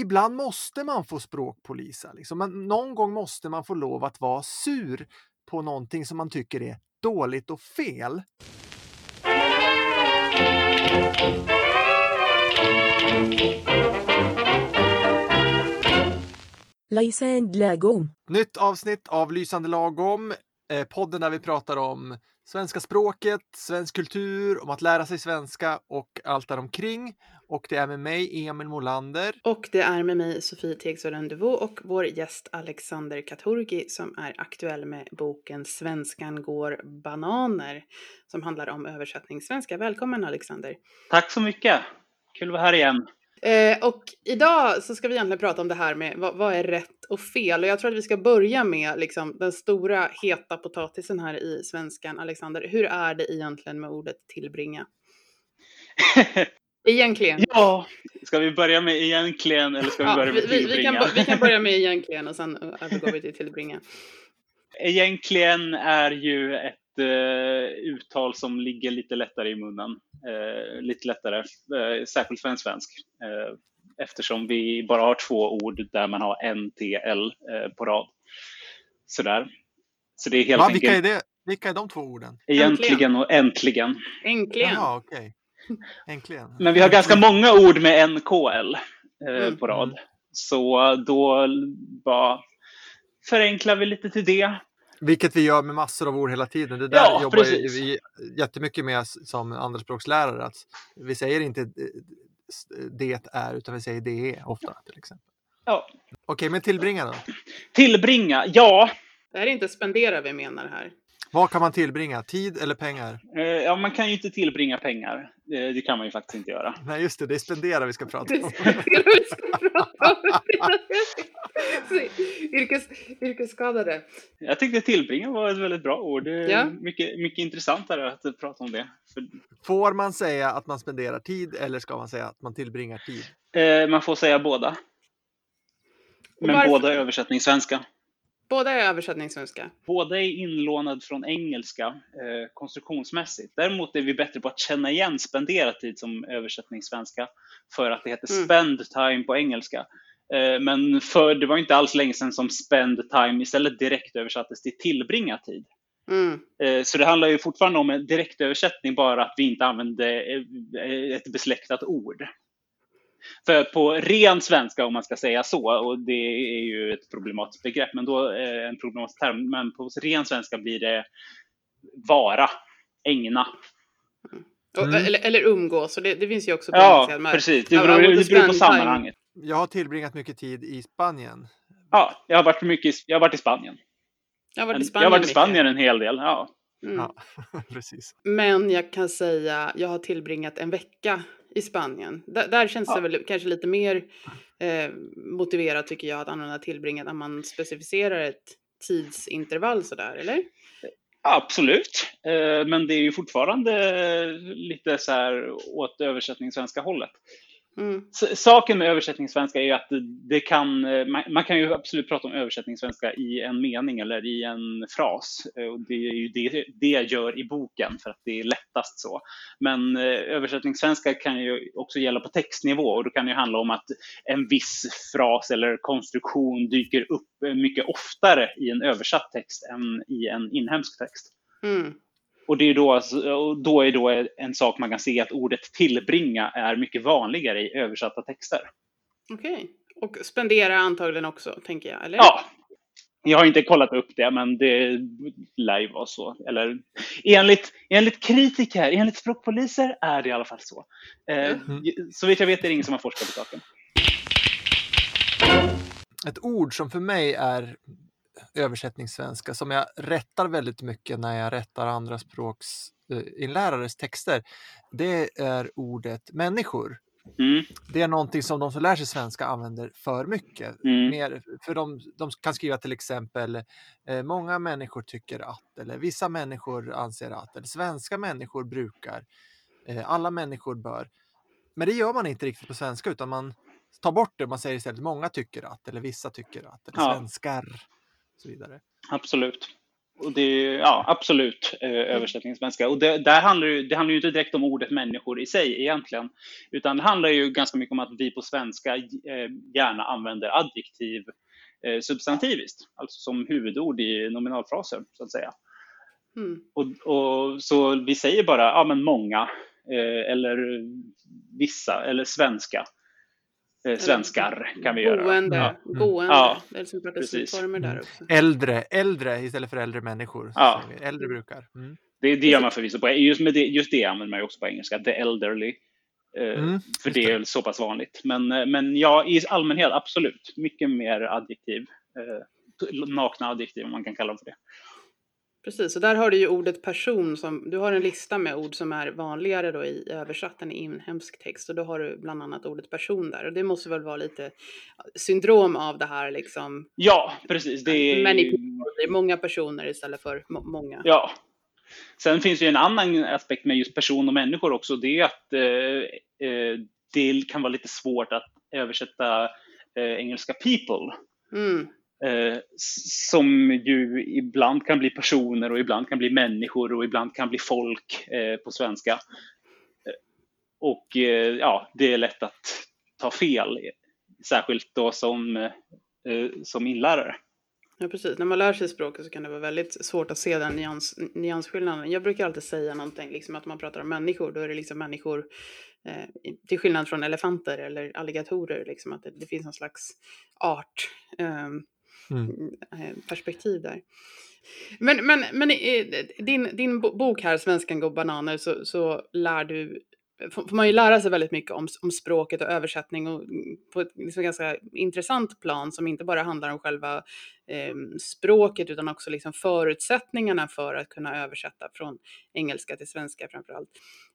ibland måste man få språkpolisa. Liksom. Men någon gång måste man få lov att vara sur på någonting som man tycker är dåligt och fel. Lysande lagom. Nytt avsnitt av Lysande lagom, eh, podden där vi pratar om svenska språket, svensk kultur, om att lära sig svenska och allt däromkring. Och det är med mig, Emil Molander. Och det är med mig Sofie Tegsollen Devo och vår gäst Alexander Katurgi som är aktuell med boken Svenskan går bananer som handlar om översättning svenska. Välkommen Alexander! Tack så mycket! Kul att vara här igen. Eh, och idag så ska vi egentligen prata om det här med vad, vad, är rätt och fel. Och jag tror att vi ska börja med liksom, den stora heta potatisen här i svenskan. Alexander, hur är det egentligen med ordet tillbringa? Egentligen. Ja, ska vi börja med egentligen eller ska vi ja, börja med vi, vi, kan, vi kan börja med egentligen och sen övergår vi till tillbringa. Egentligen är ju ett uh, uttal som ligger lite lättare i munnen. Uh, lite lättare, uh, särskilt för en svensk. eftersom vi bara har två ord där man har en TL på rad. Sådär. Så det är helt Va, enkelt... Vilka är, det? vilka är de två orden? Egentligen och äntligen. Äntligen. Jaha, okay. Äntligen. Men vi har ganska många ord med NKL eh, mm. på rad. Så då bara förenklar vi lite till det. Vilket vi gör med massor av ord hela tiden. Det där ja, jobbar precis. vi jättemycket med som andraspråkslärare. Att vi säger inte det är, utan vi säger det är ofta till exempel. Ja. Okej, men tillbringa då? Tillbringa, ja. Det här är inte spendera vi menar här. Vad kan man tillbringa? Tid eller pengar? Eh, ja, man kan ju inte tillbringa pengar. Eh, det kan man ju faktiskt inte göra. Nej, just det. Det är spendera vi ska prata om. Yrkes, yrkesskadade. Jag tyckte tillbringa var ett väldigt bra ord. Det är ja. mycket, mycket intressantare att prata om det. För... Får man säga att man spenderar tid eller ska man säga att man tillbringar tid? Eh, man får säga båda. Men varför... båda är översättningssvenska. Båda är översättningssvenska. Båda är inlånad från engelska eh, konstruktionsmässigt. Däremot är vi bättre på att känna igen spendera tid som översättningssvenska för att det heter mm. spend time på engelska. Eh, men för, det var inte alls länge sedan som spend time istället direkt översattes till tillbringa tid. Mm. Eh, så det handlar ju fortfarande om en direktöversättning, bara att vi inte använde eh, ett besläktat ord. För på ren svenska, om man ska säga så, och det är ju ett problematiskt begrepp, men då eh, en problematisk term, men på ren svenska blir det vara, ägna. Mm. Eller, eller umgås, så det, det, finns ju också på Ja, engelska. precis. Det beror, det beror på sammanhanget. Jag har tillbringat mycket tid i Spanien. Ja, jag har varit, mycket, jag har varit i Spanien. Jag har varit i Spanien, jag har varit i Spanien en hel del, ja. Mm. ja precis. Men jag kan säga, jag har tillbringat en vecka i Spanien. D där känns ja. det väl kanske lite mer eh, motiverat tycker jag att använda tillbringat när man specificerar ett tidsintervall sådär, eller? Absolut, eh, men det är ju fortfarande lite så här åt översättningssvenska hållet. Mm. Saken med översättningssvenska är ju att det kan, eh, man, kan ju absolut prata om översättningssvenska i en mening eller i en fras. Eh, och det är ju det, det jag gör i boken för att det är lättast så. Men eh, översättningssvenska kan ju också gälla på textnivå och då kan det handla om att en viss fras eller konstruktion dyker upp mycket oftare i en översatt text än i en inhemsk text. Mm. Och det är då, då är då en sak man kan se att ordet tillbringa är mycket vanligare i översatta texter. Okej, okay. och spendera antagligen också, tänker jag, eller? Ja. Jag har inte kollat upp det, men det lär ju vara så. Eller enligt, enligt kritiker, enligt språkpoliser är det i alla fall så. Eh, mm. Så vitt jag vet är det ingen som har forskat på saken. Ett ord som för mig är översättningssvenska som jag rättar väldigt mycket när jag rättar andra språksinlärares texter. Det är ordet människor. Mm. Det är någonting som de som lär sig svenska använder för mycket. Mm. Mer, för de, de, kan skriva till exempel eh, många människor tycker att eller vissa människor anser att eller svenska människor brukar. Eh, alla människor bör. Men det gör man inte riktigt på svenska utan man tar bort det. Man säger istället många tycker att eller vissa tycker att eller ja. svenskar så vidare. Absolut. och det, ja, absolut eh, översättningssvenska. Och det, där handlar det, det handlar ju inte direkt om ordet människor i sig egentligen, utan det handlar ju ganska mycket om att vi på svenska eh, gärna använder adjektiv eh, substantiviskt, alltså som huvudord i nominalfraser så att säga. Mm. Och, och, så vi säger bara, ja men många, eh, eller vissa, eller svenska. Eh, svenskar kan vi göra. Boende, ja. Boende. Ja, det är liksom där också. Äldre, äldre istället för äldre människor. Ja. Äldre brukar. Mm. Det, det gör man förvisso på just, med det, just det använder man ju också på engelska, the elderly. Eh, mm, för det är så pass vanligt. Men, eh, men ja, i allmänhet absolut. Mycket mer adjektiv. Nakna adjektiv om man kan kalla dem för det. Precis, och där har du ju ordet person som, du har en lista med ord som är vanligare då i översatt än i inhemsk text och då har du bland annat ordet person där och det måste väl vara lite syndrom av det här liksom. Ja, precis. Det är, det är många personer istället för många. Ja. Sen finns det ju en annan aspekt med just person och människor också, det är att eh, eh det kan vara lite svårt att översätta eh, engelska people. Mm. Eh, som ju ibland kan bli personer och ibland kan bli människor och ibland kan bli folk eh, på svenska. Eh, och eh, ja, det är lätt att ta fel, särskilt då som, eh, eh, som inlärare. Ja, precis. När man lär sig språket så kan det vara väldigt svårt att se den nyans, nyansskillnaden. Jag brukar alltid säga någonting, liksom att man pratar om människor, då är det liksom människor eh, till skillnad från elefanter eller alligatorer, liksom att det, det finns någon slags art. Eh, mm. mm eh, perspektiv där. Men, men, men i din, din bok här, Svenskan går bananer, så, så lär du får man ju lära sig väldigt mycket om, om språket och översättning och mm, på ett liksom ganska intressant plan som inte bara handlar om själva eh, språket utan också liksom förutsättningarna för att kunna översätta från engelska till svenska framför allt.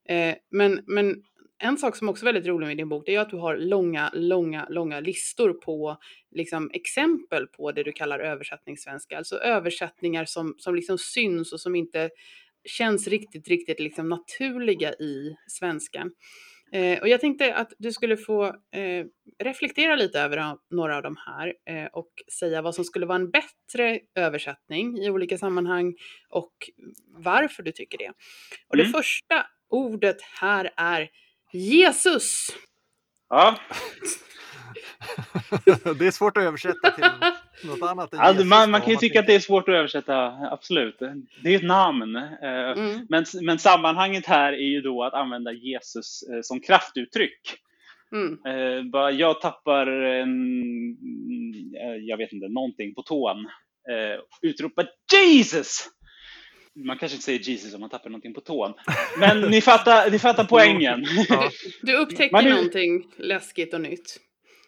Eh, men, men en sak som också är väldigt rolig med din bok, det är att du har långa, långa, långa listor på liksom, exempel på det du kallar översättningssvenska, alltså översättningar som, som liksom syns och som inte känns riktigt, riktigt liksom naturliga i svenskan. Eh, och jag tänkte att du skulle få eh, reflektera lite över några av de här eh, och säga vad som skulle vara en bättre översättning i olika sammanhang och varför du tycker det. Och mm. det första ordet här är Jesus. Ja. det är svårt att översätta till något annat än alltså, Jesus. Man, man kan ju tycka att det är svårt att översätta, absolut. Det är ett namn. Eh, mm. Men, men sammanhanget här är ju då att använda Jesus eh, som kraftuttryck. Mm. Eh, jag tappar en, jag vet inte, någonting på tån. Utropar Jesus! Man kanske inte säger Jesus om man tappar någonting på tån. Men ni fattar, ni fattar poängen. Ja. Du upptäcker man, någonting läskigt och nytt som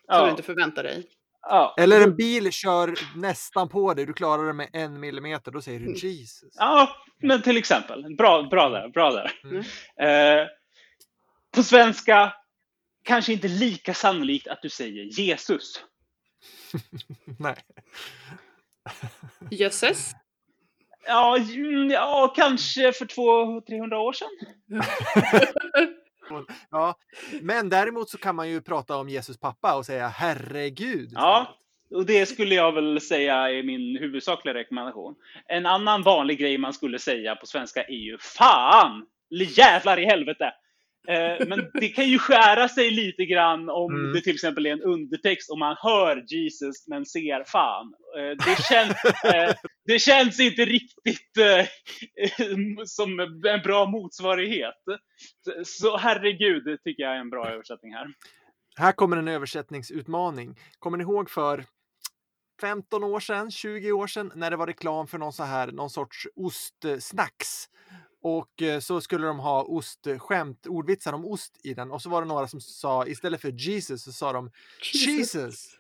ja. du inte förväntar dig. Ja. Eller en bil kör nästan på dig, du klarar det med en millimeter, då säger du mm. Jesus. Ja, men till exempel. Bra, bra där. Bra där. Mm. Eh, på svenska, kanske inte lika sannolikt att du säger Jesus. Nej. Jösses. Ja, mm, ja, kanske för 200-300 år sedan. ja, men däremot så kan man ju prata om Jesus pappa och säga herregud. Ja, och det skulle jag väl säga är min huvudsakliga rekommendation. En annan vanlig grej man skulle säga på svenska är ju fan! Jävlar i helvete! Eh, men det kan ju skära sig lite grann om mm. det till exempel är en undertext och man hör Jesus men ser fan. Eh, det, känns, eh, det känns inte riktigt som en bra motsvarighet. Så herregud, tycker jag är en bra översättning här. Här kommer en översättningsutmaning. Kommer ni ihåg för 15 år sedan, 20 år sedan, när det var reklam för någon, så här, någon sorts ostsnacks och eh, så skulle de ha ostskämt, ordvitsar om ost i den. Och så var det några som sa, istället för Jesus, så sa de Jesus. Jesus.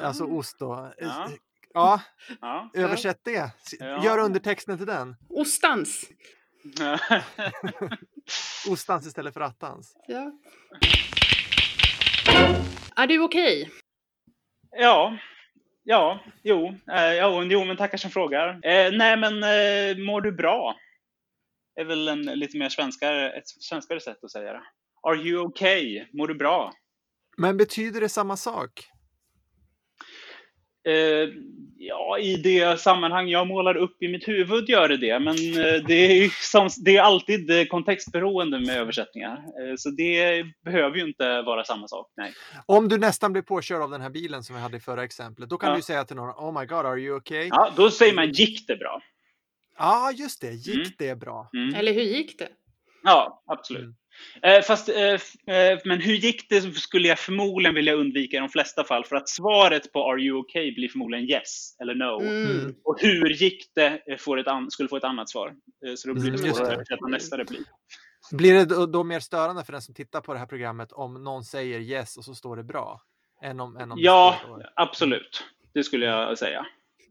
Alltså ost då. Ja. Ja, ja. översätt det. Gör undertexten till den. Ostans. Ostans istället för attans. Ja. Är du okej? Okay? Ja. Ja, jo, eh, ja, jo, men tackar som frågar. Eh, nej, men eh, mår du bra? är väl en lite mer svenskare, ett svenskare sätt att säga det. Are you okay? Mår du bra? Men betyder det samma sak? Eh, ja, i det sammanhang jag målar upp i mitt huvud gör det det, men eh, det är, som, det är alltid eh, kontextberoende med översättningar. Så det behöver ju inte vara samma sak. Nej. Om du nästan blir påkörd av den här bilen som vi hade i förra exemplet, då kan ja. du säga till någon Oh my god, are you okay? Ja, då säger man gick det bra? Ja, just det. Gick mm. det bra? Mm. Eller hur gick det? Ja, absolut. Mm. Eh, fast, eh, eh, men hur gick det skulle jag förmodligen vilja undvika i de flesta fall. För att svaret på Are you okay blir förmodligen yes eller no. Mm. Och hur gick det får ett skulle få ett annat svar. Så då blir det mm, svårare att översätta nästa replik. Blir det då, mer störande för den som tittar på det här programmet om någon säger yes och så står det bra? Än om, än om ja, absolut. Det skulle jag säga.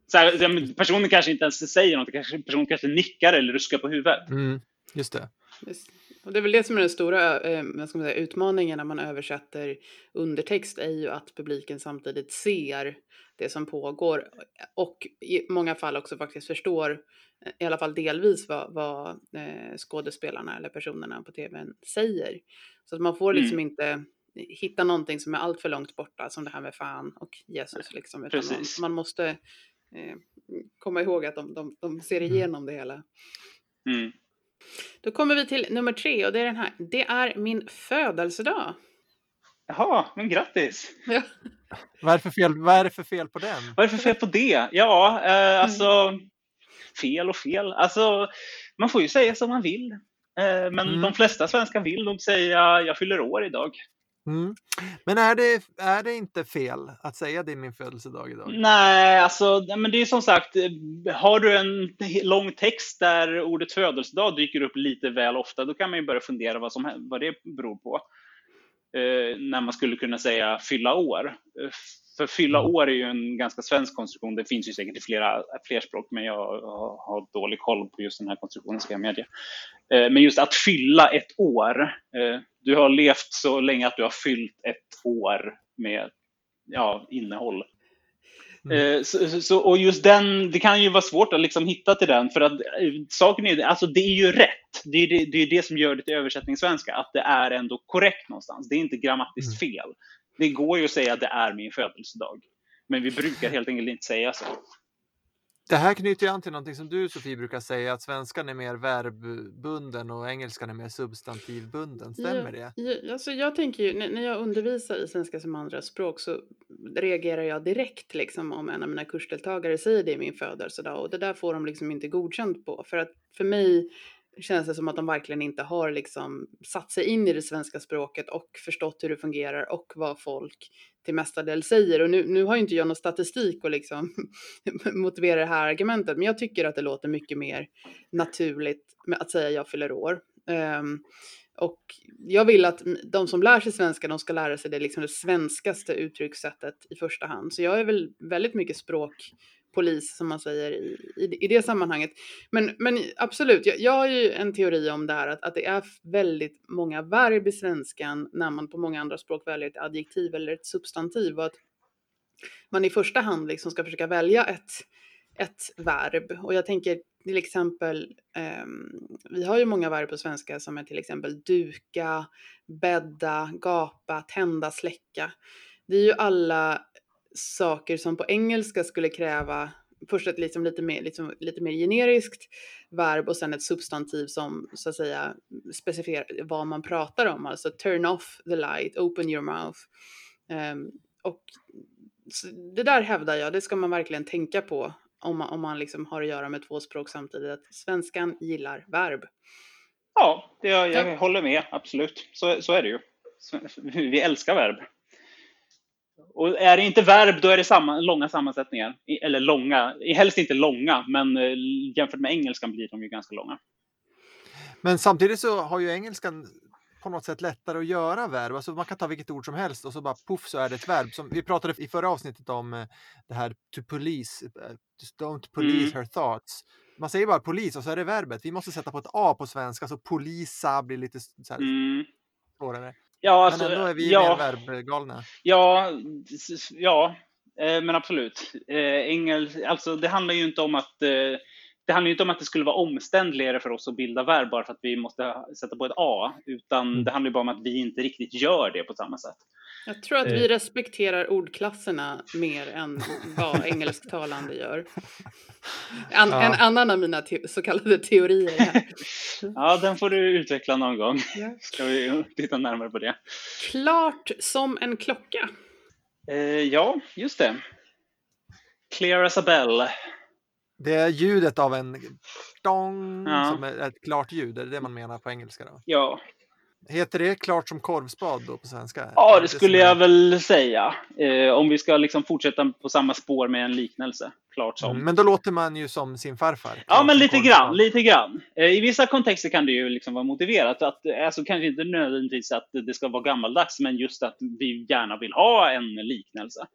Så här, personen kanske inte ens säger något, personen kanske nickar eller ruskar på huvudet. Mm, just det. Och det är väl det som är den stora eh, ska man säga, utmaningen när man översätter undertext är ju att publiken samtidigt ser det som pågår och i många fall också faktiskt förstår i alla fall delvis vad, vad eh, skådespelarna eller personerna på tvn säger. Så att man får liksom mm. inte hitta någonting som är allt för långt borta som det här med fan och Jesus liksom. Utan man, man, måste eh, komma ihåg att de, de, de ser mm. igenom det hela. Mm. Då kommer vi till nummer tre och det är den här. Det är min födelsedag. Jaha, men grattis! Ja. Vad, är för fel, vad är det för fel på den? Vad är det för fel på det? Ja, eh, alltså fel och fel. Alltså, man får ju säga som man vill. Eh, men mm. de flesta svenskar vill nog säga jag fyller år idag. Mm. Men är det, är det inte fel att säga det är min födelsedag idag? Nej, alltså, men det är som sagt, eh, har du en lång text där ordet födelsedag dyker upp lite väl ofta, då kan man ju börja fundera vad, som, vad det beror på. Eh, när man skulle kunna säga fylla år. För fylla mm. år är ju en ganska svensk konstruktion. Det finns ju säkert i flera fler språk, men jag har dålig koll på just den här konstruktionen, ska jag medge. Eh, men just att fylla ett år. Eh, du har levt så länge att du har fyllt ett år med ja, innehåll. Mm. Eh, så, så, och just den, det kan ju vara svårt att liksom hitta till den för att saken är, alltså det är ju rätt. Det är det, det, är det som gör det till översättningssvenska, att det är ändå korrekt någonstans. Det är inte grammatiskt mm. fel. Det går ju att säga att det är min födelsedag. Men vi brukar helt enkelt inte säga så. Det här knyter ju an till någonting som du Sofie brukar säga att svenskan är mer verbbunden och engelskan är mer substantivbunden. Stämmer det? Ja, alltså jag tänker ju när jag undervisar i svenska som andraspråk så reagerar jag direkt liksom om en av mina kursdeltagare säger det är min födelsedag och det där får de liksom inte godkänt på för att för mig känns det som att de verkligen inte har liksom satt sig in i det svenska språket och förstått hur det fungerar och vad folk till mestadels säger. Och nu, nu har ju inte jag någon statistik och liksom motivera det här argumentet, men jag tycker att det låter mycket mer naturligt med att säga jag fyller år. Um, och jag vill att de som lär sig svenska, de ska lära sig det, liksom det svenskaste uttryckssättet i första hand. Så jag är väl väldigt mycket språk polis som man säger i, i, i det sammanhanget. Men, men absolut, jag, jag har ju en teori om det här att, att det är väldigt många verb i svenskan när man på många andra språk väljer ett adjektiv eller ett substantiv och att man i första hand liksom ska försöka välja ett, ett verb. Och jag tänker till exempel, um, vi har ju många verb på svenska som är till exempel duka, bädda, gapa, tända, släcka. Det är ju alla saker som på engelska skulle kräva först ett liksom lite, mer, liksom, lite mer generiskt verb och sen ett substantiv som så att säga specificerar vad man pratar om, alltså turn off the light, open your mouth. Um, och det där hävdar jag, det ska man verkligen tänka på om man, om man liksom har att göra med två språk samtidigt, att svenskan gillar verb. Ja, det, jag, jag håller med, absolut. Så, så är det ju. Vi älskar verb. Och är det inte verb, då är det samma, långa sammansättningar. Eller långa, helst inte långa, men eh, jämfört med engelskan blir de ju ganska långa. Men samtidigt så har ju engelskan på något sätt lättare att göra verb. Alltså man kan ta vilket ord som helst och så bara puff så är det ett verb. Som vi pratade i förra avsnittet om eh, det här to police, eh, don't police mm. her thoughts. Man säger bara polis och så är det verbet. Vi måste sätta på ett A på svenska så polisa blir lite så här mm. svårare. Ja, alltså, men ändå är vi ja, mer verbgalna. Ja, ja, eh, men absolut. Eh, engel, alltså, det handlar ju inte om att eh, det handlar ju inte om att det skulle vara omständligare för oss att bilda verb bara för att vi måste sätta på ett A, utan mm. det handlar ju bara om att vi inte riktigt gör det på samma sätt. Jag tror att vi eh. respekterar ordklasserna mer än vad engelsktalande gör. An, ja. En annan av mina så kallade teorier. Här. ja, den får du utveckla någon gång. Ja. Ska vi titta närmare på det. Klart som en klocka. Eh, ja, just det. Clear as a bell. Det är ljudet av en dong ja. som är ett klart ljud, är det det man menar på engelska? Då? Ja. Heter det klart som korvspad då på svenska? Ja, det, det skulle jag väl säga. Eh, om vi ska liksom fortsätta på samma spår med en liknelse. Klart som. Mm, men då låter man ju som sin farfar. Ja, men lite grann. Lite grann. Eh, I vissa kontexter kan det ju liksom vara motiverat. Att, alltså, kanske inte nödvändigtvis att det ska vara gammaldags, men just att vi gärna vill ha en liknelse.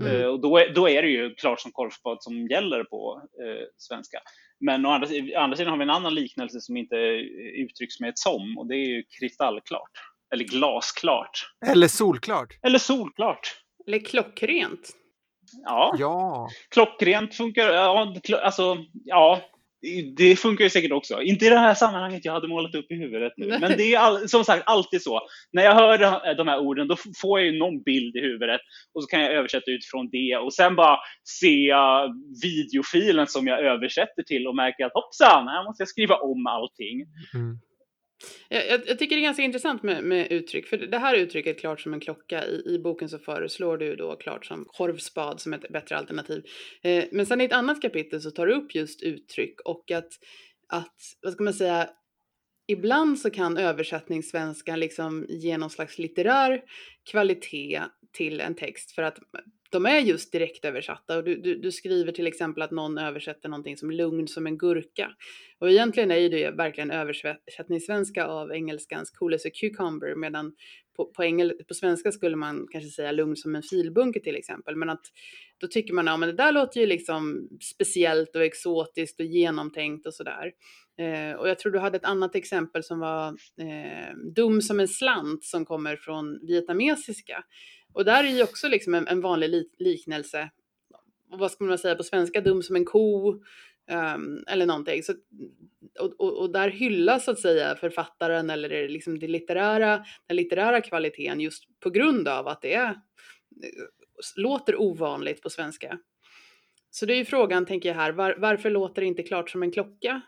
Mm. Uh, och då är, då är det ju klart som korvspad som gäller på uh, svenska. Men å andra, å andra sidan har vi en annan liknelse som inte uttrycks med ett som och det är ju kristallklart. Eller glasklart. Eller solklart. Eller solklart. Eller klockrent. Ja. ja. Klockrent funkar, ja, alltså, ja, det funkar ju säkert också. Inte i det här sammanhanget jag hade målat upp i huvudet nu. Men det är all, som sagt alltid så. När jag hör de här orden då får jag ju någon bild i huvudet och så kan jag översätta utifrån det och sen bara se videofilen som jag översätter till och märker att hoppsan, här måste jag skriva om allting. Mm. Jag, jag, jag, tycker det är ganska intressant med, med, uttryck, för det här uttrycket klart som en klocka, i, i boken så föreslår du då klart som korvspad som ett bättre alternativ. Eh, men sen i ett annat kapitel så tar du upp just uttryck och att, att vad ska man säga, ibland så kan översättningssvenskan liksom ge någon slags litterär kvalitet till en text för att de är just direktöversatta och du, du, du, skriver till exempel att någon översätter någonting som lugn som en gurka. Och egentligen är det verkligen översättningssvenska av engelskans cool as a cucumber medan på, på, engel, på svenska skulle man kanske säga lugn som en filbunke till exempel. Men att då tycker man att ja, det där låter ju liksom speciellt och exotiskt och genomtänkt och sådär. Eh, och jag tror du hade ett annat exempel som var eh, dum som en slant som kommer från vietnamesiska. Och där är ju också liksom en, en vanlig li liknelse. vad ska man säga på svenska? Dum som en ko. Um, eller någonting. Så, och, och, och, där hyllas så att säga författaren eller liksom det litterära, den litterära kvaliteten just på grund av att det är, låter ovanligt på svenska. Så det är ju frågan, tänker jag här, var, varför låter det inte klart som en klocka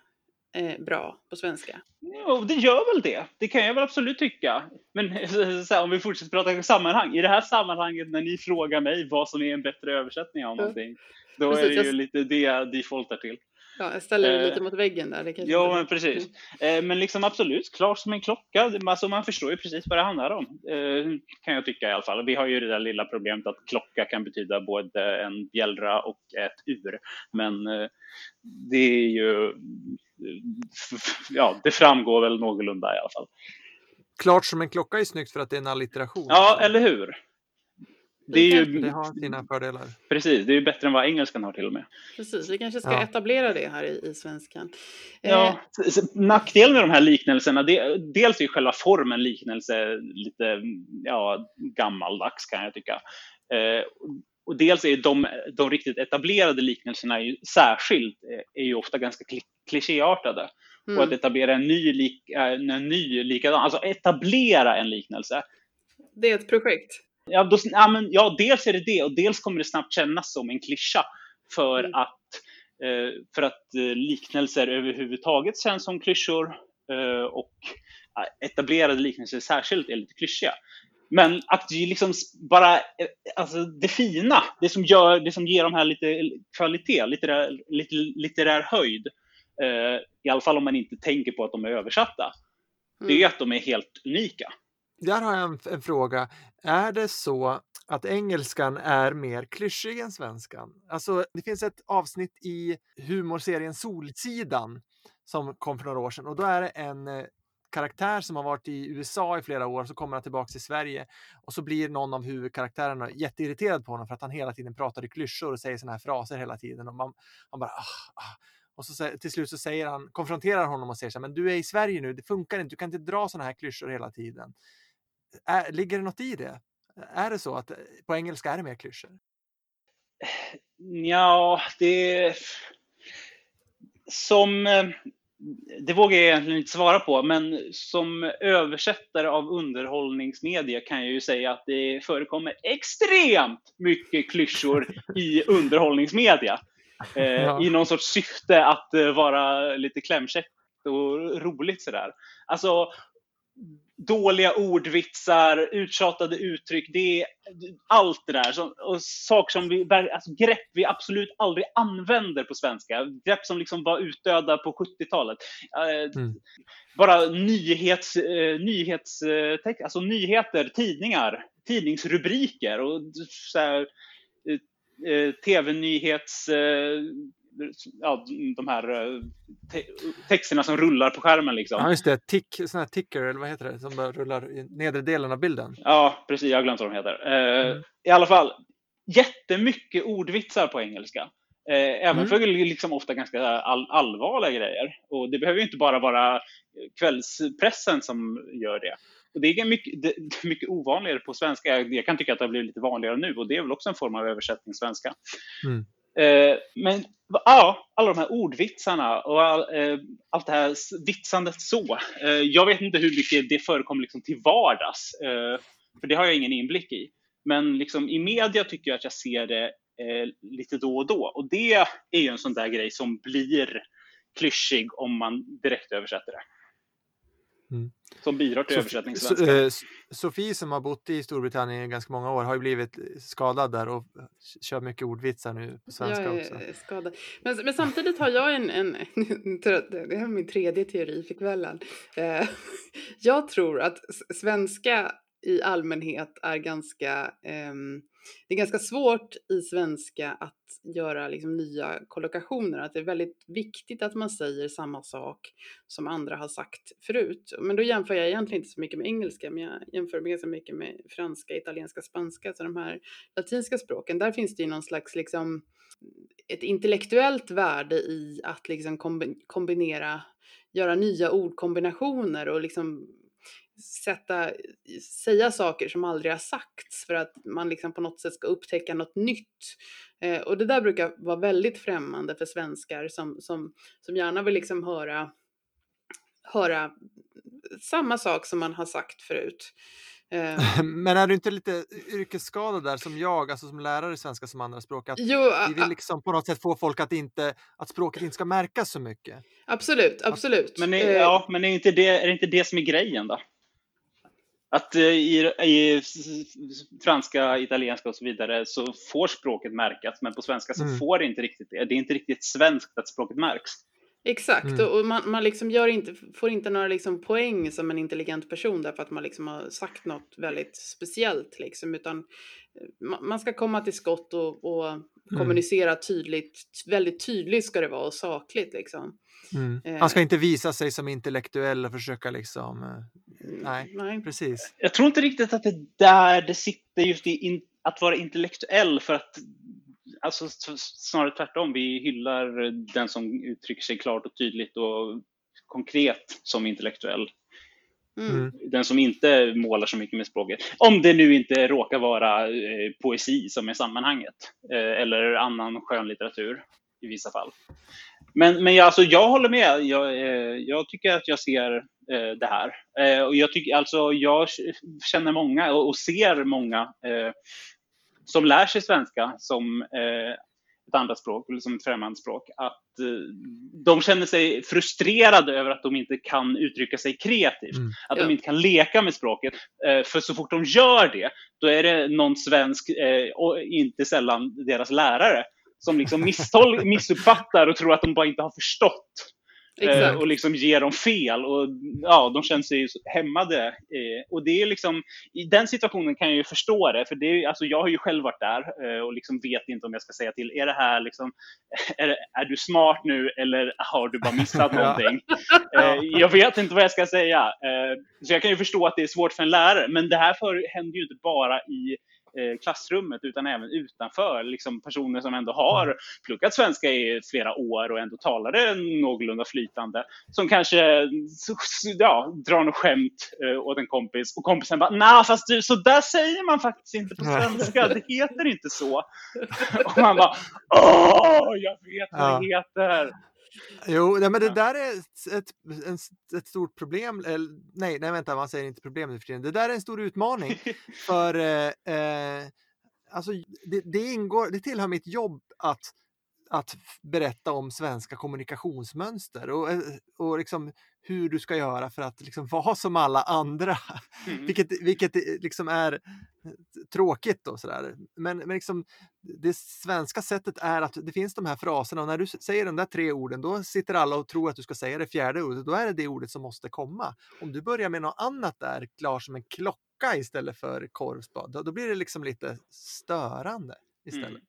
eh, bra på svenska? Jo, det gör väl det. Det kan jag väl absolut tycka. Men här, om vi fortsätter prata sammanhang. I det här sammanhanget när ni frågar mig vad som är en bättre översättning av någonting. Då Precis, är det ju jag... lite det jag defaultar till. Ja, jag ställer det eh, lite mot väggen där. Det ja, men precis. Mm. Eh, men liksom absolut, klart som en klocka. Alltså, man förstår ju precis vad det handlar om. Eh, kan jag tycka i alla fall. Vi har ju det där lilla problemet att klocka kan betyda både en bjällra och ett ur. Men eh, det är ju ja, det framgår väl någorlunda i alla fall. Klart som en klocka är snyggt för att det är en allitteration. Ja, eller hur? Det, är ju, det har sina fördelar. Precis, det är ju bättre än vad engelskan har till och med. Precis, vi kanske ska ja. etablera det här i, i svenskan. Ja, eh. nackdelen med de här liknelserna, det, dels är själva formen liknelse lite ja, gammaldags kan jag tycka. Eh, och dels är de, de riktigt etablerade liknelserna ju, särskilt eh, är ju ofta ganska klichéartade. Mm. Och att etablera en ny, lik, en ny likadan, alltså etablera en liknelse. Det är ett projekt. Ja, då, ja, men, ja, dels är det det och dels kommer det snabbt kännas som en klyscha för mm. att, eh, för att eh, liknelser överhuvudtaget känns som klyschor eh, och etablerade liknelser särskilt är lite klyschiga. Men att liksom bara, alltså det fina, det som, gör, det som ger de här lite kvalitet, litterär, lite litterär höjd, i alla fall om man inte tänker på att de är översatta, mm. det är mm. att de är helt unika. Där har jag en, en, fråga. Är det så att engelskan är mer klyschig än svenskan? Alltså, det finns ett avsnitt i humorserien Solsidan som kom för några år sedan och då är det en eh, karaktär som har varit i USA i flera år, så kommer han tillbaka till Sverige och så blir någon av huvudkaraktärerna jätteirriterad på honom för att han hela tiden pratar i klyschor och säger såna här fraser hela tiden. Och man, man bara ah, ah. Och så till slut så säger han, konfronterar honom och säger så här, men du är i Sverige nu, det funkar inte, du kan inte dra sådana här klyschor hela tiden. Är, ligger det något i det? Är det så att på engelska är det mer klyschor? Ja, det som, eh, det vågar jag egentligen inte svara på, men som översättare av underhållningsmedia kan jag ju säga att det förekommer extremt mycket klyschor i underhållningsmedia. Eh, ja. I någon sorts syfte att eh, vara lite klämkäckt och roligt sådär. Alltså, dåliga ordvitsar, uttjatade uttryck, det är allt det där. Så, och saker som vi, alltså grepp vi absolut aldrig använder på svenska. Grepp som liksom var utdöda på 70-talet. Eh, mm. Bara nyhets, eh, nyhets, eh, alltså nyheter, tidningar, tidningsrubriker och så här, tv-nyhets ja, de här eh, te texterna som rullar på skärmen. Liksom. Ja, just det. Tick, sån här ticker, eller vad heter det, som bara rullar i nedre delen av bilden. Ja, precis. Jag har glömt vad de heter. Eh, mm. I alla fall, jättemycket ordvitsar på engelska. Eh, även mm. för liksom ofta ganska all allvarliga grejer. Och det behöver ju inte bara vara kvällspressen som gör det. Och det är mycket, det, är mycket ovanligare på svenska. Jag kan tycka att det har blivit lite vanligare nu och det är väl också en form av översättning svenska. Mm. Eh, men ja, alla de här ordvitsarna och all, eh, allt det här vitsandet så. Eh, jag vet inte hur mycket det förekommer liksom till vardags, eh, för det har jag ingen inblick i. Men liksom i media tycker jag att jag ser det eh, lite då och då. Och det är ju en sån där grej som blir klyschig om man direkt översätter det. Mm. Som bidrar till översättning svenska. Eh, Sofie som har bott i Storbritannien i ganska många år har ju blivit skadad där och kör mycket ordvitsar nu på svenska jag också. Skadad. Men, men samtidigt har jag en, en, det här är min tredje teori för kvällen. Eh, jag tror att svenska i allmänhet är ganska um, det är ganska svårt i svenska att göra liksom nya kollokationer, att det är väldigt viktigt att man säger samma sak som andra har sagt förut. Men då jämför jag egentligen inte så mycket med engelska, men jag jämför ganska mycket med franska, italienska, spanska, så de här latinska språken. Där finns det ju någon slags liksom ett intellektuellt värde i att liksom kombinera, göra nya ordkombinationer och liksom sätta, säga saker som aldrig har sagts för att man liksom på något sätt ska upptäcka något nytt. Eh, och det där brukar vara väldigt främmande för svenskar som, som, som gärna vill liksom höra, höra samma sak som man har sagt förut. Eh. Men är du inte lite yrkesskadad där som jag, alltså som lärare i svenska som andraspråk? Att jo, vi vill liksom på något sätt få folk att, inte, att språket inte ska märkas så mycket. Absolut, absolut. Men, är, ja, men är, inte det, är det inte det som är grejen då? Att eh, i, i, franska, italienska och så vidare så får språket märkas, men på svenska så mm. får det inte riktigt det. Det är inte riktigt svenskt att språket märks. Exakt, mm. och man, man liksom gör inte, får inte några liksom poäng som en intelligent person därför att man liksom har sagt något väldigt speciellt, liksom, utan eh, man ska komma till skott och, och mm. kommunicera tydligt. Väldigt tydligt ska det vara och sakligt. Liksom. Mm. Eh. Han ska inte visa sig som intellektuell och försöka liksom... Nej, nej, precis. Jag tror inte riktigt att det är där det sitter just i in, att vara intellektuell för att alltså, snarare tvärtom. Vi hyllar den som uttrycker sig klart och tydligt och konkret som intellektuell. Mm. mm. Den som inte målar så mycket med språket. Om det nu inte råkar vara eh, poesi som är sammanhanget. Eh, eller annan skönlitteratur i vissa fall. Men, men jag, alltså, jag håller med. Jag, eh, jag tycker att jag ser eh, det här. Eh, och jag, tycker, alltså, jag känner många och, och ser många eh, som lär sig svenska som eh, ett andra språk eller som ett främmande språk. Att eh, de känner sig frustrerade över att de inte kan uttrycka sig kreativt. Mm. Att de inte kan leka med språket. för så fort de gör det, då är det någon svensk, och inte sällan deras lärare, som liksom misstol- missuppfattar och tror att de bara inte har förstått. Eh, och liksom ger dem fel och ja, de känner sig hämmade. Eh, och det är liksom, i den situationen kan jag ju förstå det, för det är, alltså jag har ju själv varit där eh, och liksom vet inte om jag ska säga till, är det här liksom, är, är du smart nu eller har du bara missat någonting? Eh, jag vet inte vad jag ska säga. Så jag kan ju förstå att det är svårt för en lärare, men det här för, händer ju inte bara i klassrummet utan även utanför. Liksom personer som ändå har mm. pluggat svenska i flera år och ändå talar det någorlunda flytande. Som kanske ja, drar något skämt eh, åt en kompis och kompisen bara nej fast du så där säger man faktiskt inte på svenska. Det heter inte så. Och man bara åh jag vet vad det heter. Jo, nej, men det där är ett, ett, ett stort problem. Eller, nej, nej, vänta, man säger inte problem Det där är en stor utmaning. för eh, eh, alltså, det, det, ingår, det tillhör mitt jobb att att berätta om svenska kommunikationsmönster och, eh, och liksom hur du ska göra för att liksom vara som alla andra. Mm. vilket, vilket liksom är eh, tråkigt då sådär. Men, men liksom, det svenska sättet är att det finns de här fraserna och när du säger de där tre orden då sitter alla och tror att du ska säga det fjärde ordet. Då är det det ordet som måste komma. Om du börjar med något annat där, klar som en klocka istället för korvspad, då, då blir det liksom lite störande istället. Mm.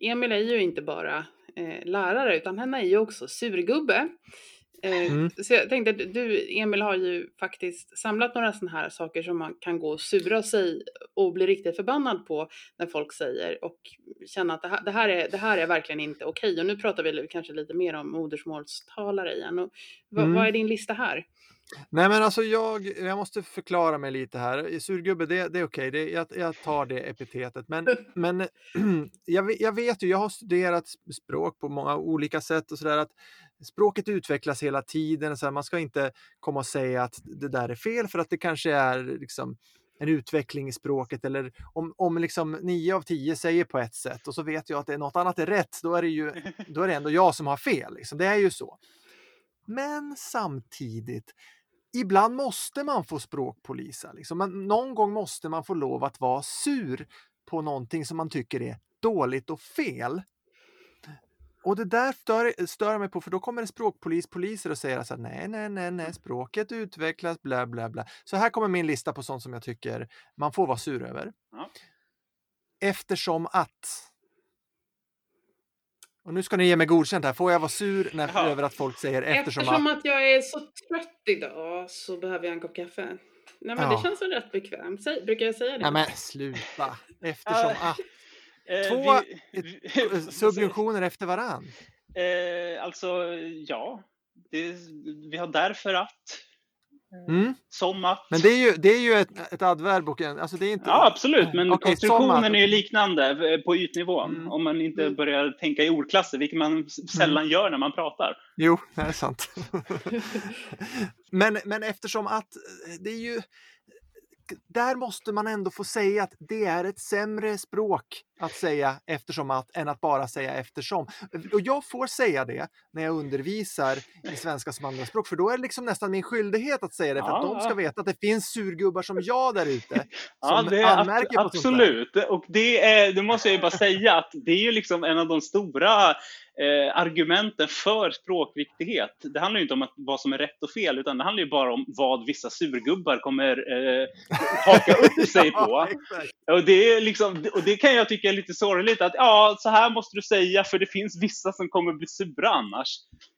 Emil är ju inte bara eh, lärare utan han är ju också surgubbe. Eh, mm. Så jag tänkte att du Emil har ju faktiskt samlat några sådana här saker som man kan gå och sura sig och bli riktigt förbannad på när folk säger och känna att det här, det här, är, det här är verkligen inte okej. Och nu pratar vi kanske lite mer om modersmålstalare igen. Och, mm. Vad är din lista här? Nej men alltså jag, jag måste förklara mig lite här. Surgubbe, det, det är okej, okay. jag, jag tar det epitetet. Men, men jag, jag vet ju, jag har studerat språk på många olika sätt och sådär att språket utvecklas hela tiden. Så här, man ska inte komma och säga att det där är fel för att det kanske är liksom en utveckling i språket eller om, om liksom nio av tio säger på ett sätt och så vet jag att det är något annat är rätt, då är det ju då är det ändå jag som har fel. Liksom. Det är ju så. Men samtidigt, ibland måste man få språkpolisa. Liksom. Men någon gång måste man få lov att vara sur på någonting som man tycker är dåligt och fel. Och det där stör, stör mig på för då kommer det språkpolispoliser och säger här, nej, nej, nej, nej, språket utvecklas, bla, bla, bla. Så här kommer min lista på sånt som jag tycker man får vara sur över. Ja. Eftersom att och nu ska ni ge mig godkänt här. Får jag vara sur när, över att folk säger eftersom, eftersom att... att jag är så trött idag så behöver jag en kopp kaffe. Nej men ja. det känns väl rätt bekvämt. Säg, brukar jag säga det? Nej men sluta. Eftersom att. Eh, Två vi, vi, subventioner efter varann. Eh, alltså ja, det, vi har därför att. Mm. Som att. Men det är ju, det är ju ett, ett adverb och en, alltså det är inte... Ja absolut, men okay, konstruktionen är ju liknande eh, på ytnivån. Mm. Om man inte mm. börjar tänka i ordklasser, vilket man sällan mm. gör när man pratar. Jo, det är sant. men, men eftersom att det är ju där måste man ändå få säga att det är ett sämre språk att säga eftersom att än att bara säga eftersom. Och jag får säga det när jag undervisar i svenska som andraspråk för då är det liksom nästan min skyldighet att säga det för att ja. de ska veta att det finns surgubbar som jag där ute som ja, det är anmärker på Absolut, och det, är, det måste jag ju bara säga att det är ju liksom en av de stora eh, argumenten för språkviktighet. Det handlar ju inte om att, vad som är rätt och fel, utan det handlar ju bara om vad vissa surgubbar kommer eh, haka upp sig på. ja, och, det är liksom, och det kan jag tycka är lite sorgligt, att ja, så här måste du säga, för det finns vissa som kommer bli sura annars.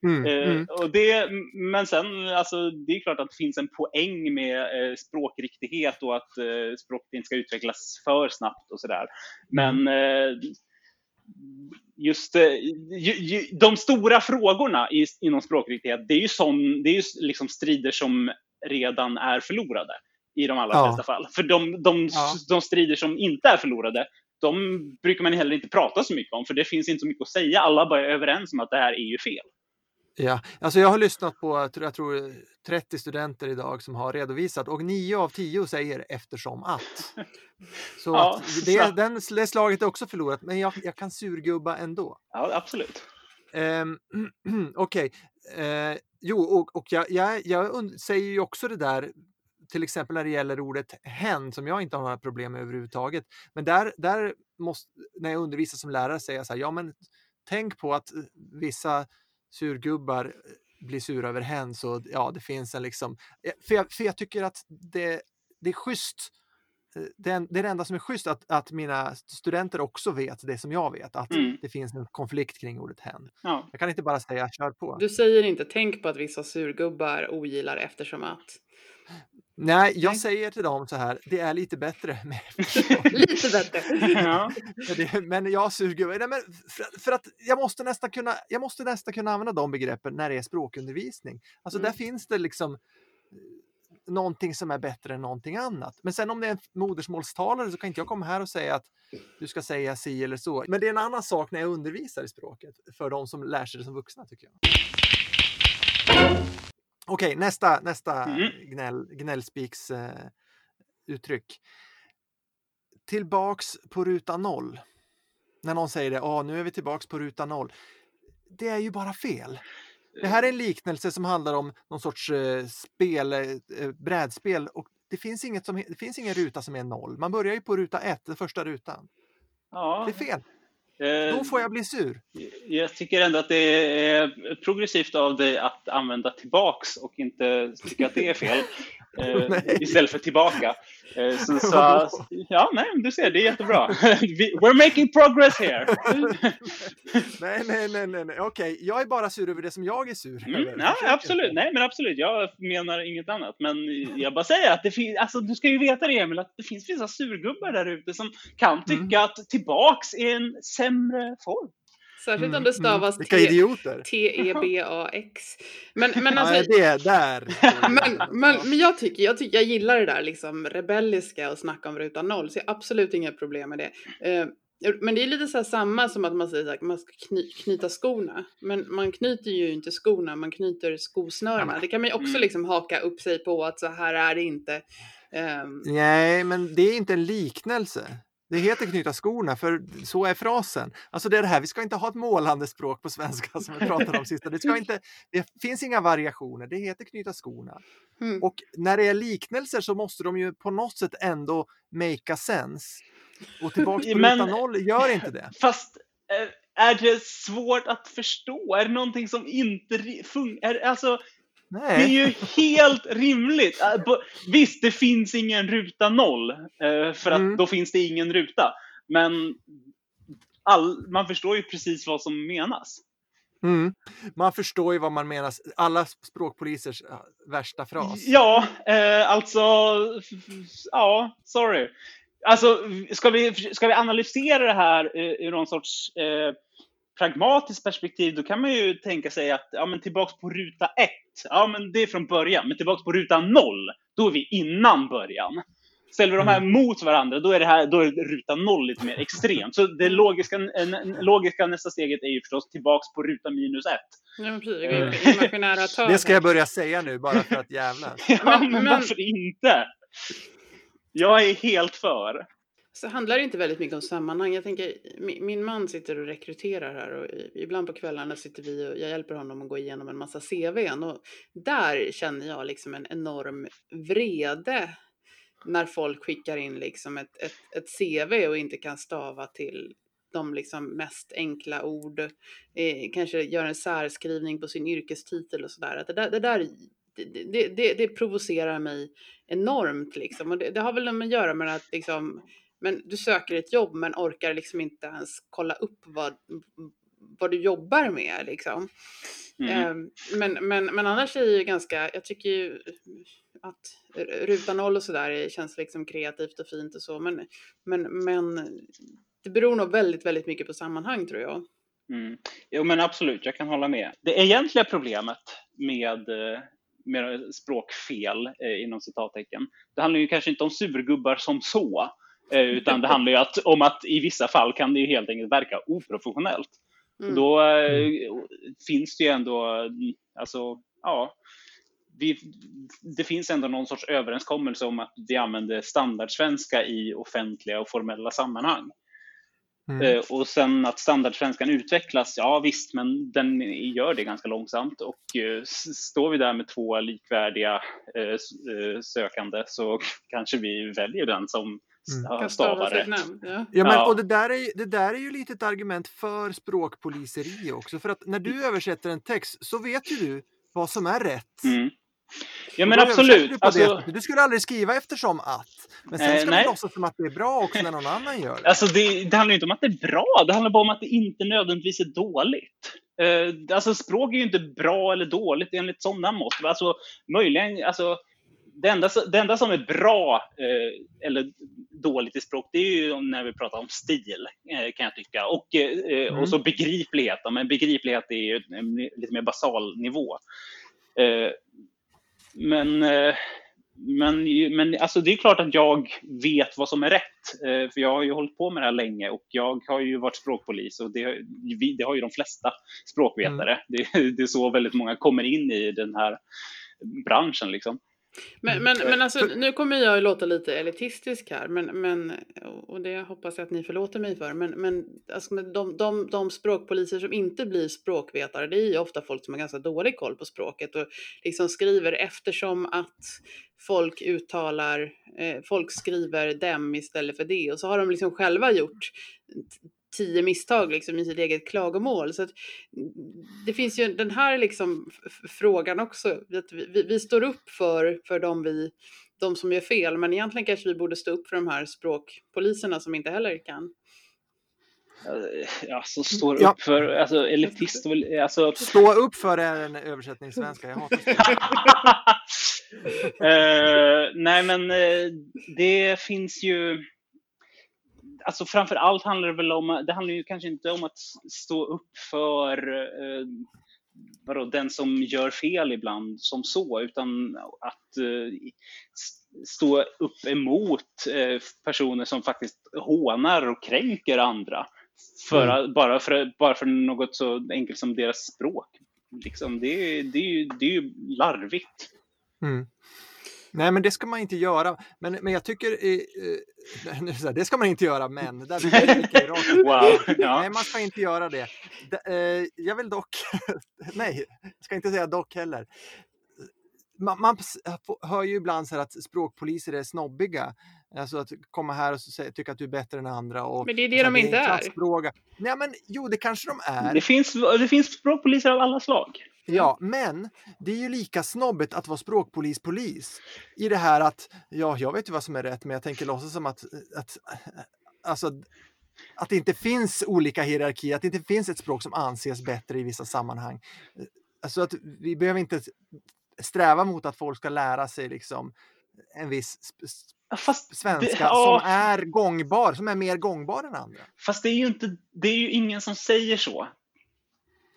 Mm, eh, mm. Och det, men sen, alltså, det är klart att det finns en poäng med eh, språkriktighet och att eh, språket inte ska utvecklas för snabbt och sådär. Men mm. eh, just eh, de stora frågorna inom språkriktighet, det är ju, sån, det är ju liksom strider som redan är förlorade i de allra ja. flesta fall. För de, de, ja. de strider som inte är förlorade, de brukar man heller inte prata så mycket om, för det finns inte så mycket att säga. Alla bara är överens om att det här är ju fel. Ja, alltså jag har lyssnat på jag tror 30 studenter idag som har redovisat och 9 av 10 säger eftersom att. Så ja, att det, den, det slaget är också förlorat, men jag, jag kan surgubba ändå. Ja, absolut. Um, Okej, okay. uh, eh, jo, och, och jag, jag, jag säger ju också det där till exempel när det gäller ordet hen som jag inte har några problem med överhuvudtaget. Men där, där måste, när jag undervisar som lärare säger jag så här, ja men tänk på att eh, vissa surgubbar eh, blir sura över hen så ja, det finns en liksom, eh, för jag, för jag tycker att det, det är schysst eh, det är, det är det enda som är schysst att, att mina studenter också vet det som jag vet, att mm. det finns en konflikt kring ordet hen. Ja. Jag kan inte bara säga kör på. Du säger inte tänk på att vissa surgubbar ogillar eftersom att Nej, jag säger till dem så här, det är lite bättre med Lite bättre. ja. Men jag suger, nej, men för, för, att jag måste, nästan kunna, jag måste nästan kunna använda de begreppen när det är språkundervisning. Alltså mm. där finns det liksom någonting som är bättre än någonting annat. Men sen om det är en modersmålstalare så kan inte jag komma här och säga att du ska säga si eller så. Men det är en annan sak när jag undervisar i språket för de som lär sig det som vuxna tycker jag. Okej, nästa, nästa mm. gnäll, gnällspiks eh, uttryck. Tillbaks på ruta noll. När någon säger det, ja nu är vi tillbaks på ruta noll. Det är ju bara fel. Det här är en liknelse som handlar om någon sorts eh, spel, eh, brädspel och det finns, inget som, det finns ingen ruta som är noll. Man börjar ju på ruta ett, den första rutan. Ja. Det är fel. Eh, Då får jag bli sur. Jag tycker ändå att det är progressivt av dig att använda tillbaks och inte tycka att det är fel. eh, istället för tillbaka. Eh, så, så, ja, nej, du ser, det är jättebra. We're making progress here. nej, nej, nej, nej, nej. okej, okay. jag är bara sur över det som jag är sur mm, över. Ja, absolut, nej, men absolut, jag menar inget annat. Men jag bara säger att det finns, alltså du ska ju veta det Emil, att det finns vissa surgubbar där ute som kan mm. tycka mm. att tillbaks är en sämre form. Särskilt mm, om det mm. stavas mm. T-E-B-A-X. Men, men alltså, ja, det där. men, men, men jag, tycker, jag tycker jag gillar det där liksom rebelliska och snacka om ruta noll, så jag har absolut inga problem med det. Uh, men det är lite så samma som att man säger att man ska kny knyta skorna. Men man knyter ju inte skorna, man knyter skosnörena. Det kan man ju också mm. liksom haka upp sig på att så här är det inte. Um... Nej, men det är inte en liknelse. Det heter knyta skorna, för så är frasen. Alltså det är det här, vi ska inte ha ett målande språk på svenska som vi pratade om sist. Det, ska inte, det finns inga variationer, det heter knyta skorna. Mm. Och när det är liknelser så måste de ju på något sätt ändå make a sense. Och tillbaka på ruta noll gör inte det. Fast eh, är det svårt att förstå? Är det någonting som inte fungerar? Alltså, Nej. Det är ju helt rimligt. Äh, visst, det finns ingen ruta noll, eh, för att mm. då finns det ingen ruta. Men all, man förstår ju precis vad som menas. Mm. Man förstår ju vad man menar. Alla språkpolisers äh, värsta fras. Ja, eh, alltså, ja, sorry. Alltså, ska vi, ska vi analysera det här ur någon sorts eh, pragmatiskt perspektiv, då kan man ju tänka sig att ja, men tillbaks på ruta ett, ja men det är från början, men tillbaks på ruta noll, då är vi innan början. Ställer vi de här mm. mot varandra, då är, det här, då är ruta noll lite mer extremt. Så det logiska, en, logiska nästa steget är ju förstås tillbaks på ruta minus ett. Ja, det ska jag börja säga nu, bara för att jävlas. ja, men, men varför inte? Jag är helt för. Så handlar det inte väldigt mycket om sammanhang. Jag tänker, min man sitter och rekryterar här och ibland på kvällarna sitter vi och jag hjälper honom att gå igenom en massa CVn och där känner jag liksom en enorm vrede när folk skickar in liksom ett, ett, ett CV och inte kan stava till de liksom mest enkla ord, eh, kanske gör en särskrivning på sin yrkestitel och sådär. Det där, det, där det, det, det, provocerar mig enormt liksom. Och det, det har väl att göra med att liksom, men du söker ett jobb men orkar liksom inte ens kolla upp vad, vad du jobbar med liksom. Mm. Um, men, men, men annars är det ju ganska, jag tycker ju att ruta noll och sådär känns liksom kreativt och fint och så, men, men, men det beror nog väldigt, väldigt mycket på sammanhang tror jag. Mm. Jo men absolut, jag kan hålla med. Det egentliga problemet med, med språkfel eh, inom citattecken, det handlar ju kanske inte om surgubbar som så, Eh, utan det handlar ju att, om att i vissa fall kan det ju helt enkelt verka oprofessionellt. Mm. Då eh, finns det ju ändå, alltså, ja, vi, det finns ändå någon sorts överenskommelse om att vi använder standardsvenska i offentliga och formella sammanhang. Mm. Eh, och sen att standardsvenskan utvecklas, ja visst, men den gör det ganska långsamt och eh, står vi där med två likvärdiga eh, eh sökande så kanske vi väljer den som mm. stavar rätt. Ja. ja, men, och det där, är, det där är ju lite ett argument för språkpoliseri också. För att när du översätter en text så vet ju du vad som är rätt. Mm. Ja men absolut. Du, alltså... du, skulle aldrig skriva eftersom att. Men sen ska eh, du låtsas som att det är bra också när någon annan gör det. Alltså det, det handlar inte om att det är bra, det handlar bara om att det inte nödvändigtvis är dåligt. Uh, alltså språk är ju inte bra eller dåligt enligt sådana mått. Alltså möjligen, alltså det enda, det enda som är bra eh, eller dåligt i språk, det är ju när vi pratar om stil, eh, kan jag tycka. Och, eh, mm. och så begriplighet. Men begriplighet är ju en lite mer basal nivå. Eh, men, eh, men, men alltså det är klart att jag vet vad som är rätt. För jag har ju hållit på med det här länge och jag har ju varit språkpolis och det, det har ju de flesta språkvetare. Mm. Det, det, är så väldigt många kommer in i den här branschen. Liksom. Men, mm. men, men alltså, nu kommer jag att låta lite elitistisk här, men, men, och det hoppas jag att ni förlåter mig för. Men, men alltså, de, de, de språkpoliser som inte blir språkvetare, det är ju ofta folk som har ganska dålig koll på språket och liksom skriver eftersom att folk uttalar, eh, folk skriver dem istället för det och så har de liksom själva gjort tio misstag liksom i sitt eget klagomål. Så det finns ju den här liksom frågan också. Att vi, vi, står upp för, för de, vi, de som gör fel, men egentligen kanske vi borde stå upp för de här språkpoliserna som inte heller kan. Ja, som står upp ja. för, alltså elitist, alltså... Stå upp för är en översättningssvenska, jag hatar uh, Nej men uh, det finns ju alltså framför allt handlar det väl om, det handlar ju kanske inte om att stå upp för eh, vadå, den som gör fel ibland som så, utan att eh, stå upp emot eh, personer som faktiskt hånar och kränker andra. För, mm. bara, för, bara för något så enkelt som deras språk. Liksom, det, det, det är ju larvigt. Mm. Nej, men det ska man inte göra. Men, men jag tycker, eh, det ska man inte göra, men. Där wow, ja. Nej, man ska inte göra det. eh, jag vill dock, nej, jag ska inte säga dock heller. Man, man hör ju ibland så att språkpoliser är snobbiga. Alltså att komma här och säga, tycka att du är bättre än andra. Och, men det är det de inte är. Nej, men jo, det kanske de är. Det finns, det finns språkpoliser av alla slag. Ja, men det är ju lika snobbigt att vara språkpolis-polis i det här att ja, jag vet ju vad som är rätt, men jag tänker låtsas som att, att alltså, att det inte finns olika hierarkier, att det inte finns ett språk som anses bättre i vissa sammanhang. Alltså att vi behöver inte sträva mot att folk ska lära sig liksom en viss Fast svenska det, ja. som är gångbar, som är mer gångbar än andra. Fast det är ju inte, det är ju ingen som säger så.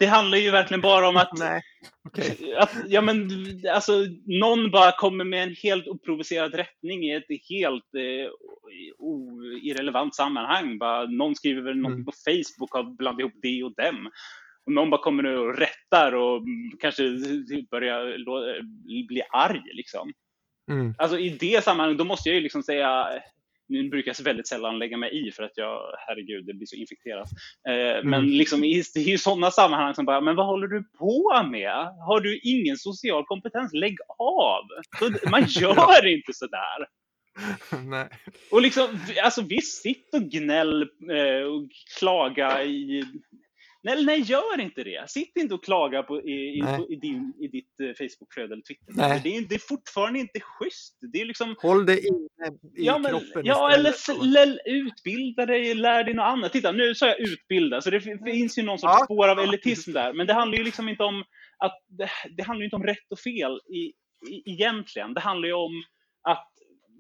Det handlar ju verkligen bara om att, Nej. Okay. att ja, men, alltså, någon bara kommer med en helt oprovocerad rättning i ett helt eh, irrelevant sammanhang. Bara, någon skriver väl något mm. på Facebook och har blandat ihop det och dem. Och någon bara kommer nu och rättar och kanske börjar bli arg. Liksom. Mm. Alltså i det sammanhanget, då måste jag ju liksom säga nu brukar jag väldigt sällan lägga mig i för att jag, herregud, det blir så infekterat. Eh, mm. Men liksom, det är ju sådana sammanhang som bara, men vad håller du på med? Har du ingen social kompetens? Lägg av! Så, man gör inte sådär. Nej. Och liksom, alltså visst, sitt och gnäll eh, och klaga i Nej, nej, gör inte det. Sitt inte och klaga på, i, i, i, din, i ditt uh, Facebookflöde eller Twitter. Nej. Det, är, det är fortfarande inte schysst. Det är liksom... Håll det inne i ja, men, kroppen Ja, eller utbilda dig, lär dig något annat. Titta, nu sa jag utbilda, så det finns ju någon sorts ja. spår av elitism där. Men det handlar ju liksom inte om att det, det handlar inte om rätt och fel i, i, egentligen. Det handlar ju om att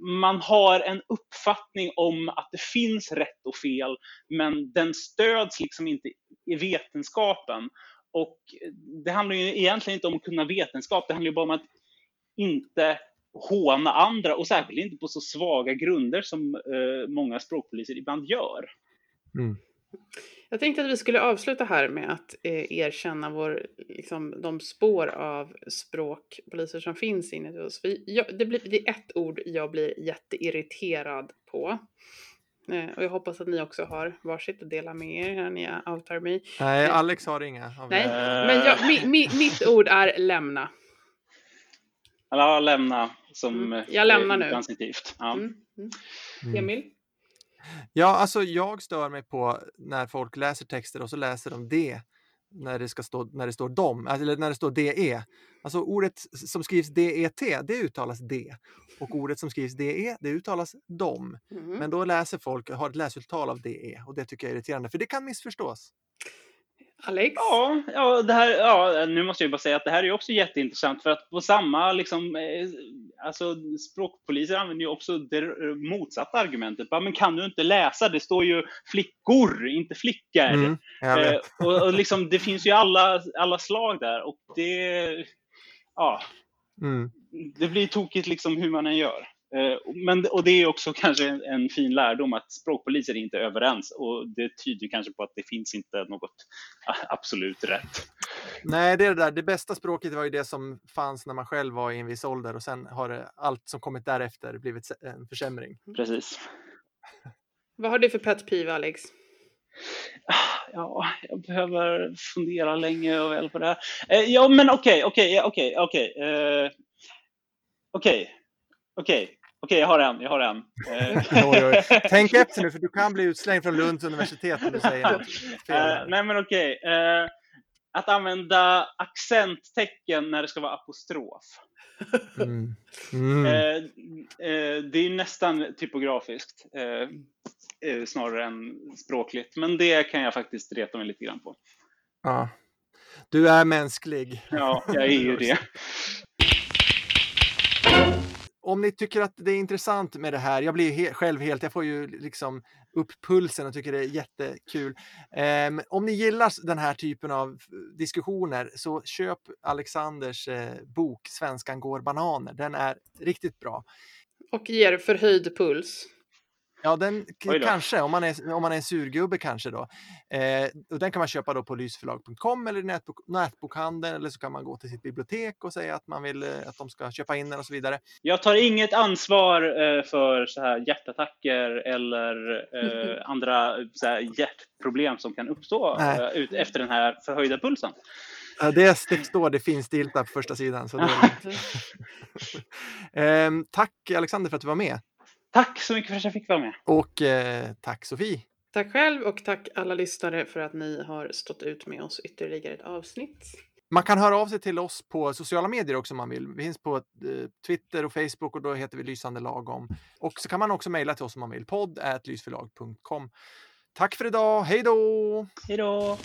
man har en uppfattning om att det finns rätt och fel, men den stöds liksom inte i vetenskapen. Och det handlar ju egentligen inte om att kunna vetenskap, det handlar ju bara om att inte håna andra och särskilt inte på så svaga grunder som eh, många språkpoliser ibland gör. Mm. Jag tänkte att vi skulle avsluta här med att eh, erkänna vår, liksom, de spår av språkpoliser som finns inne i oss. För jag, det, blir, det är ett ord jag blir jätteirriterad på. Eh, och jag hoppas att ni också har varsitt att dela med er när ni outar mig. Nej, eh, Alex har inga. Nej, men jag, mi, mi, mitt ord är lämna. Ja, lämna som mm. jag lämnar nu. Ja. Mm. Mm. Emil? Ja, alltså jag stör mig på när folk läser texter och så läser de det när det, ska stå, när det står dom, eller när det står DE. Alltså ordet som skrivs DET, det uttalas D. Och ordet som skrivs DE, det uttalas dom. Mm. Men då läser folk, har ett läsuttal av DE och det tycker jag är irriterande för det kan missförstås. Alex? Ja, ja, det här, ja, nu måste jag bara säga att det här är också jätteintressant för att på samma, liksom, eh, alltså språkpoliser använder ju också det motsatta argumentet. Bara, men kan du inte läsa? Det står ju flickor, inte flickor. Mm, eh, och, och liksom, det finns ju alla, alla slag där och det, ja. Mm. det blir tokigt liksom hur man än gör. Eh, men, och det är också kanske en, en, fin lärdom att språkpoliser är inte överens och det tyder kanske på att det finns inte något absolut rätt. Nej, det, är det, där. det bästa språket var ju det som fanns när man själv var i en viss ålder och sen har det, allt som kommit därefter blivit en försämring. Precis. Vad har du för pet peeve, Alex? Ja, jag behöver fundera länge och väl på det här. Eh, ja, men okej, okej, okej, okej. Eh, okej, okej. Okej, jag har en. Jag har en. Oj, oj. Tänk efter nu, för du kan bli utslängd från Lunds universitet om du säger något fel. nej, men okej. Uh, att använda accenttecken när det ska vara apostrof. Mm. Mm. Uh, det är nästan typografiskt snarare än språkligt, men det kan jag faktiskt reta mig lite grann på. Ja. Du är mänsklig. Ja, jag är ju det om ni tycker att det är intressant med det här, jag blir he själv helt, jag får ju liksom upp pulsen och tycker det är jättekul. Um, om ni gillar den här typen av diskussioner så köp Alexanders eh, bok Svenskan går bananer. Den är riktigt bra. Och ger förhöjd puls. Ja, den kanske, om man, är, om man är en surgubbe kanske då. Eh, och den kan man köpa då på lysförlag.com eller nätbok, nätbokhandeln eller så kan man gå till sitt bibliotek och säga att man vill eh, att de ska köpa in den och så vidare. Jag tar inget ansvar eh, för så här hjärtattacker eller eh, andra så här hjärtproblem som kan uppstå eh, ut, efter den här förhöjda pulsen. Det står det finstilta på första sidan. Så det ehm, tack Alexander för att du var med. Tack så mycket för att jag fick vara med. Och eh, tack Sofie. Tack själv och tack alla lyssnare för att ni har stått ut med oss ytterligare ett avsnitt. Man kan höra av sig till oss på sociala medier också om man vill. Vi finns på eh, Twitter och Facebook och då heter vi Lysande lagom. Och så kan man också mejla till oss om man vill. podd lysförlag.com. Tack för idag. Hej då! Hej då!